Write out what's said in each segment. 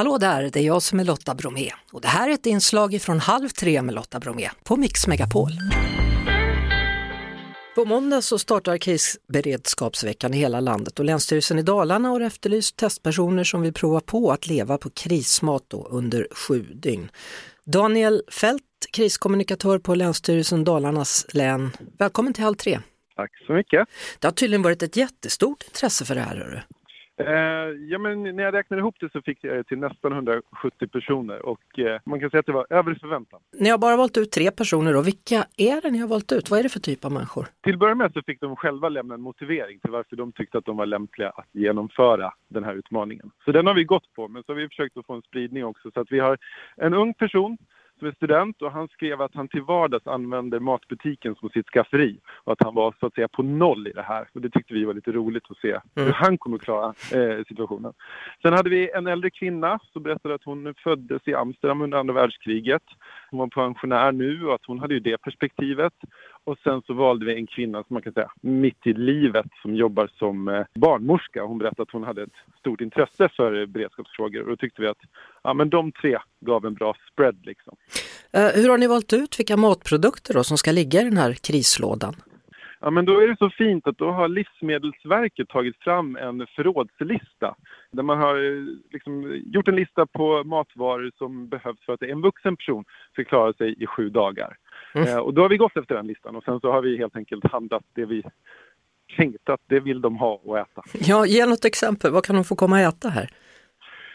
Hallå där, det är jag som är Lotta Bromé och det här är ett inslag från Halv tre med Lotta Bromé på Mix Megapol. På måndag så startar krisberedskapsveckan i hela landet och Länsstyrelsen i Dalarna har efterlyst testpersoner som vill prova på att leva på krismat då under sju dygn. Daniel Fält, kriskommunikatör på Länsstyrelsen Dalarnas län. Välkommen till Halv tre. Tack så mycket. Det har tydligen varit ett jättestort intresse för det här. Hörru. Eh, ja, men när jag räknade ihop det så fick jag det till nästan 170 personer och eh, man kan säga att det var över förväntan. Ni har bara valt ut tre personer då. Vilka är det ni har valt ut? Vad är det för typ av människor? Till att börja med så fick de själva lämna en motivering till varför de tyckte att de var lämpliga att genomföra den här utmaningen. Så den har vi gått på, men så har vi försökt att få en spridning också. Så att vi har en ung person som är student och han skrev att han till vardags använder matbutiken som sitt skafferi och att han var så att säga på noll i det här. Och det tyckte vi var lite roligt att se hur Mm. han kommer att klara eh, situationen. Sen hade vi en äldre kvinna som berättade att hon föddes i Amsterdam under andra världskriget. Hon var pensionär nu och att hon hade ju det perspektivet. Och sen så valde vi en kvinna som man kan säga mitt i livet som jobbar som eh, barnmorska. Hon berättade att hon hade ett stort intresse för beredskapsfrågor och då tyckte vi att ja, men de tre gav en bra spread liksom. Eh, hur har ni valt ut vilka matprodukter då som ska ligga i den här krislådan? Ja, men då är det så fint att då har Livsmedelsverket tagit fram en förrådslista där man har eh, liksom gjort en lista på matvaror som behövs för att en vuxen person ska klara sig i sju dagar. Mm. Eh, och då har vi gått efter den listan och sen så har vi helt enkelt handlat det vi tänkte att det vill de ha och äta. Ja, ge något exempel. Vad kan de få komma och äta här?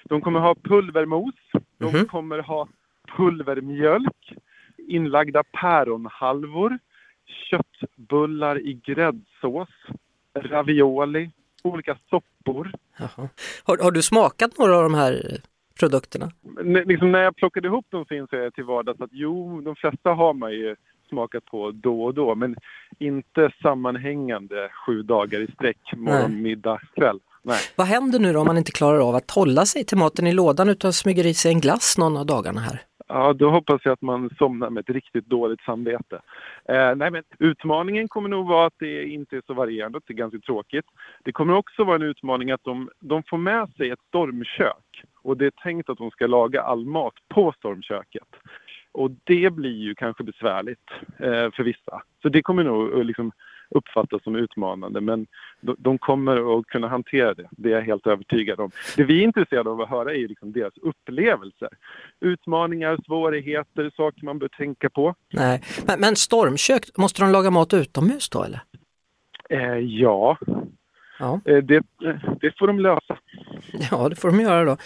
De kommer ha pulvermos, de Mhm. kommer ha pulvermjölk, inlagda päronhalvor, köttbullar i gräddsås, ravioli, olika soppor. Jaha. Har, har du smakat några av de här produkterna? Men liksom när jag plockade ihop dem så insåg jag till vardags att jo, de flesta har man ju smakat på då och då, men inte sammanhängande sju dagar i sträck, morgon, middag, kväll. Nej. Vad händer nu då om man inte klarar av att hålla sig till maten i lådan utan smyger i sig en glass någon av dagarna här? Ja, då hoppas jag att man somnar med ett riktigt dåligt samvete. Eh, nej, men utmaningen kommer nog vara att det inte är så varierande, att det är ganska tråkigt. Det kommer också vara en utmaning att de, de får med sig ett stormkök och det är tänkt att de ska laga all mat på stormköket. Och det blir ju kanske besvärligt eh, för vissa. Så det kommer nog liksom uppfattas som utmanande, men de, de kommer att kunna hantera det. Det är jag helt övertygad om. Det vi är intresserade av att höra är liksom deras upplevelser. Utmaningar, svårigheter, saker man bör tänka på. Nej, men, men stormkök, måste de laga mat utomhus då eller? Eh, ja, Ja. eh, det, det får de lösa. ja, det får de göra då.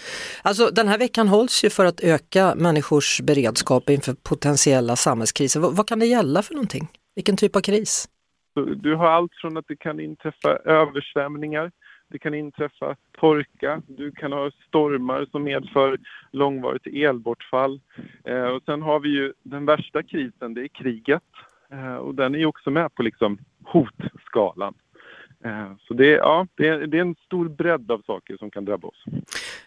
Alltså den här veckan hålls ju för att öka människors beredskap inför potentiella samhällskriser. Vad, vad kan det gälla för någonting? Vilken typ av kris? Du har allt från att det kan inträffa översvämningar, det kan inträffa torka, du kan ha stormar som medför långvarigt elbortfall. Eh, och sen har vi ju den värsta krisen, det är kriget. Eh, och den är ju också med på liksom hotskalan. Eh, så det är, ja, det, är, det är en stor bredd av saker som kan drabba oss.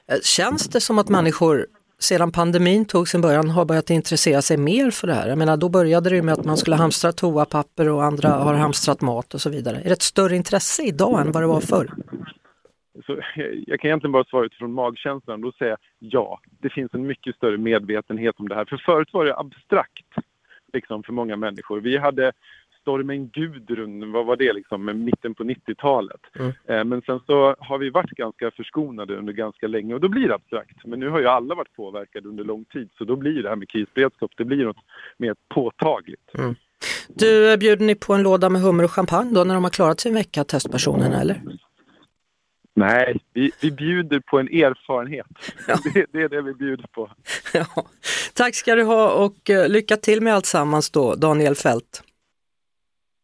Eh, känns det som att människor sedan pandemin tog sin början har börjat intressera sig mer för det här? Jag menar då började det ju med att man skulle hamstra toapapper och andra har hamstrat mat och så vidare. Är det ett större intresse idag än vad det var förr? Så jag- kan egentligen bara svara utifrån magkänslan. och säga ja, det finns en mycket större medvetenhet om det här. För förut var det abstrakt liksom, för många människor. Vi hade stormen Gudrun, vad var det liksom, med mitten på 90-talet. Mm. Eh, men sen så har vi varit ganska förskonade under ganska länge och då blir det abstrakt. Men nu har ju alla varit påverkade under lång tid så då blir det här med krisberedskap, det blir något mer påtagligt. Du, eh, bjuder ni på en låda med hummer och champagne då när de har klarat sin vecka, testpersonerna eller? Nej, vi, vi bjuder på en erfarenhet. Det, det är det vi bjuder på. Ja. Tack ska du ha och eh, lycka till med allt sammans då, Daniel Fält.